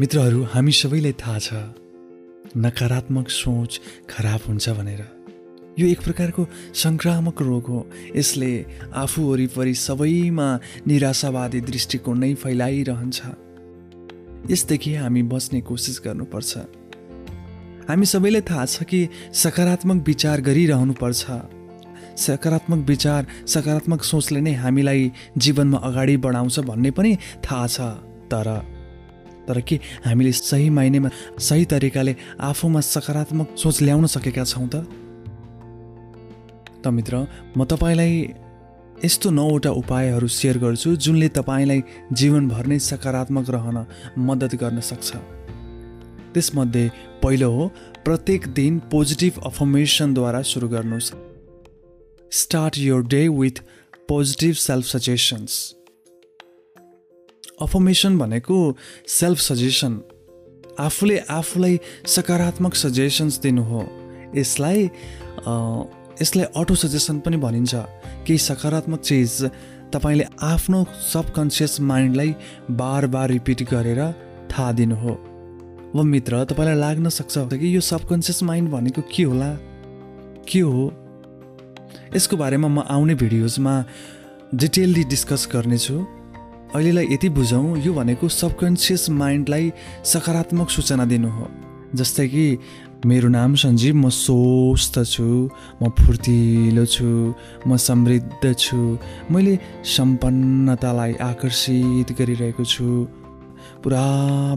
मित्रहरू हामी सबैलाई थाहा छ नकारात्मक सोच खराब हुन्छ भनेर। यो एक प्रकारको सङ्क्रामक रोग हो। यसले आफू वरिपरि सबैमा निराशावादी दृष्टिकोण नै फैलाइरहन्छ। यसदेखि हामी बस्ने कोसिस गर्नुपर्छ। हामी सबैलाई थाहा छ कि सकारात्मक विचार गरिरहनुपर्छ। सकारात्मक विचार सकारात्मक सोचले नै हामीलाई जीवनमा अगाडि बढाउँछ भन्ने पनि थाहा छ तर तर के हामीले सही माइनेमा सही तरिकाले आफूमा सकारात्मक सोच ल्याउन सकेका छौँ त? त मित्र म तपाईँलाई यस्तो नौवटा उपायहरू सेयर गर्छु जुनले तपाईँलाई जीवनभर नै सकारात्मक रहन मद्दत गर्न सक्छ। त्यसमध्ये पहिलो हो प्रत्येक दिन पोजिटिभ अफर्मेसनद्वारा सुरु गर्नुहोस्। Start your day with positive self suggestions. Affirmation भनेको सेल्फ सजेसन। आफूले आफूलाई सकारात्मक सजेसन्स दिनु हो। यसलाई यसलाई अटो सजेसन पनि भनिन्छ। केही सकारात्मक चिज तपाईँले आफ्नो सबकन्सियस माइन्डलाई बार बार रिपिट गरेर थाहा दिनु हो। व मित्र तपाईँलाई लाग्न सक्छ कि यो सबकन्सियस माइन्ड भनेको के होला? के हो? यसको बारेमा म आउने भिडियोजमा डिटेलली डिस्कस गर्नेछु। अहिलेलाई यति बुझौँ यो भनेको सबकन्सियस माइन्डलाई सकारात्मक सूचना दिनु हो। जस्तै कि मेरो नाम सञ्जीव म स्वस्थ छु म फुर्तिलो छु म समृद्ध छु मैले सम्पन्नतालाई आकर्षित गरिरहेको छु। पुरा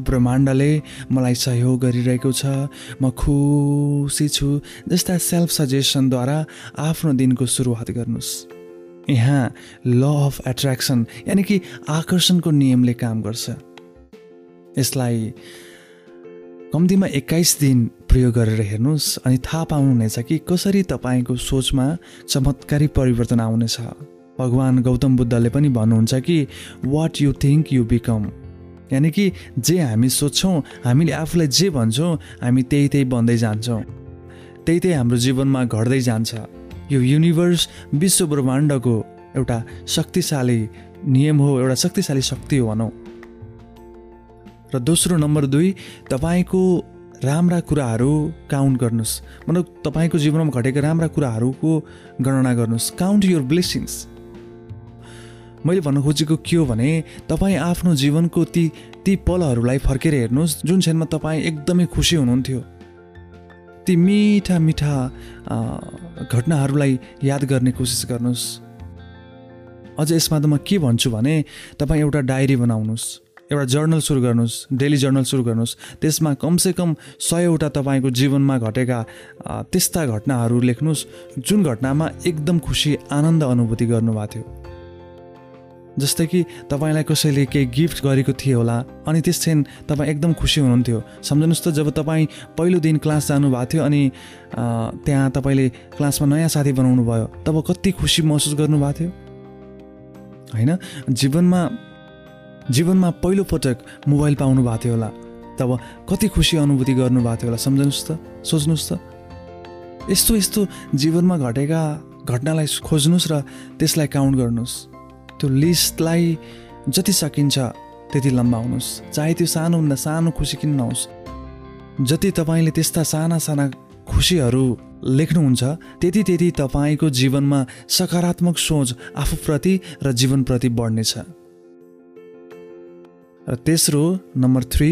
ब्रह्माण्डले मलाई सहयोग गरिरहेको छ म खुसी छु जस्ता सेल्फ सजेसनद्वारा आफ्नो दिनको सुरुवात गर्नुहोस् यहाँ ल अफ एट्र्याक्सन यानि कि आकर्षणको नियमले काम गर्छ। यसलाई कम्तीमा एक्काइस दिन प्रयोग गरेर हेर्नुहोस् अनि थाहा पाउनुहुनेछ कि कसरी तपाईँको सोचमा चमत्कारी परिवर्तन आउनेछ। भगवान् गौतम बुद्धले पनि भन्नुहुन्छ कि what you think you become यानि कि जे हामी सोध्छौँ हामीले आफूलाई जे भन्छौँ हामी त्यही त्यही बन्दै जान्छौँ। त्यही त्यही हाम्रो जीवनमा घट्दै जान्छ। यो युनिभर्स विश्व ब्रह्माण्डको एउटा शक्तिशाली नियम हो एउटा शक्तिशाली शक्ति हो भनौँ। र दोस्रो नम्बर दुई तपाईँको राम्रा कुराहरू काउन्ट गर्नुहोस्। मतलब तपाईँको जीवनमा घटेका राम्रा कुराहरूको गणना गर्नुहोस्। काउन्ट योर ब्लेसिङ्स मैले भन्न खोजेको के हो भने तपाईँ आफ्नो जीवनको ती ती पलहरूलाई फर्केर हेर्नुहोस्। जुन क्षणमा तपाईँ एकदमै खुसी हुनुहुन्थ्यो। ती मिठा मिठा घटनाहरूलाई याद गर्ने कोसिस गर्नुहोस्। अझ यसमा त म के भन्छु भने तपाईँ एउटा डायरी बनाउनुहोस् एउटा जर्नल सुरु गर्नुहोस् डेली जर्नल सुरु गर्नुहोस्। त्यसमा कमसेकम सयवटा तपाईँको जीवनमा घटेका त्यस्ता घटनाहरू लेख्नुहोस् जुन घटनामा एकदम खुसी आनन्द अनुभूति गर्नुभएको थियो। जस्तै कि तपाईँलाई कसैले केही गिफ्ट गरेको थियो होला अनि त्यस क्षण तपाईँ एकदम खुसी हुनुहुन्थ्यो। सम्झनुहोस् त जब तपाईँ पहिलो दिन क्लास जानुभएको थियो अनि त्यहाँ तपाईँले क्लासमा नयाँ साथी बनाउनु भयो तब कति खुसी महसुस गर्नुभएको थियो? होइन जीवनमा जीवनमा पहिलोपटक मोबाइल पाउनु भएको थियो होला तब कति खुसी अनुभूति गर्नुभएको थियो होला सम्झनुहोस् त सोच्नुहोस् त। यस्तो यस्तो जीवनमा घटेका घटनालाई खोज्नुहोस् र त्यसलाई काउन्ट गर्नुहोस्। त्यो लिस्टलाई जति सकिन्छ त्यति लम्बाउनुहोस् चाहे त्यो सानोभन्दा सानो खुसी किन नहोस्। जति तपाईँले त्यस्ता साना साना खुसीहरू लेख्नुहुन्छ त्यति त्यति तपाईँको जीवनमा सकारात्मक सोच आफूप्रति र जीवनप्रति बढ्नेछ। र तेस्रो नम्बर थ्री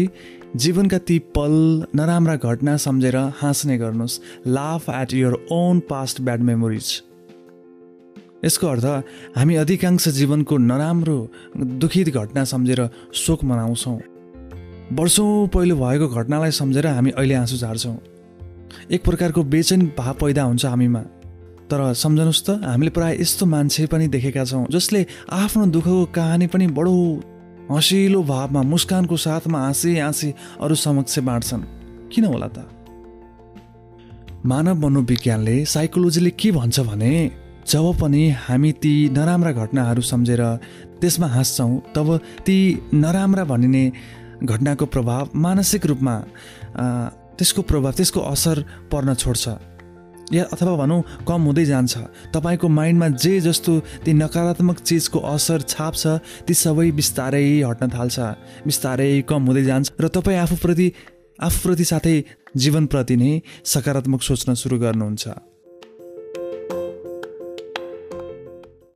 जीवनका ती पल नराम्रा घटना सम्झेर हाँस्ने गर्नुहोस्। Laugh at your own past bad memories यसको अर्थ हामी अधिकांश जीवनको नराम्रो दुखित घटना सम्झेर शोक मनाउँछौँ। वर्षौँ पहिलो भएको घटनालाई सम्झेर हामी अहिले आँसु झार्छौँ। एक प्रकारको बेचैन भाव पैदा हुन्छ हामीमा। तर सम्झनुहोस् त हामीले प्रायः यस्तो मान्छे पनि देखेका छौँ जसले आफ्नो दुःखको कहानी पनि बडो हँसिलो भावमा मुस्कानको साथमा हाँसी हाँसी अरू समक्ष बाँड्छन्। किन होला त? मानव मनोविज्ञानले साइकोलोजीले के भन्छ भने जब पनि हामी ती नराम्रा घटनाहरू सम्झेर त्यसमा हाँस्छौँ तब ती नराम्रा भनिने घटनाको प्रभाव मानसिक रूपमा त्यसको प्रभाव त्यसको असर पर्न छोड्छ। या अथवा भनौँ कम हुँदै जान्छ। तपाईँको माइन्डमा जे जस्तो ती नकारात्मक चिजको असर छाप ती सबै बिस्तारै हट्न थाल्छ बिस्तारै कम हुँदै जान्छ र तपाईँ आफूप्रति आफूप्रति साथै जीवनप्रति नै सकारात्मक सोच्न सुरु गर्नुहुन्छ।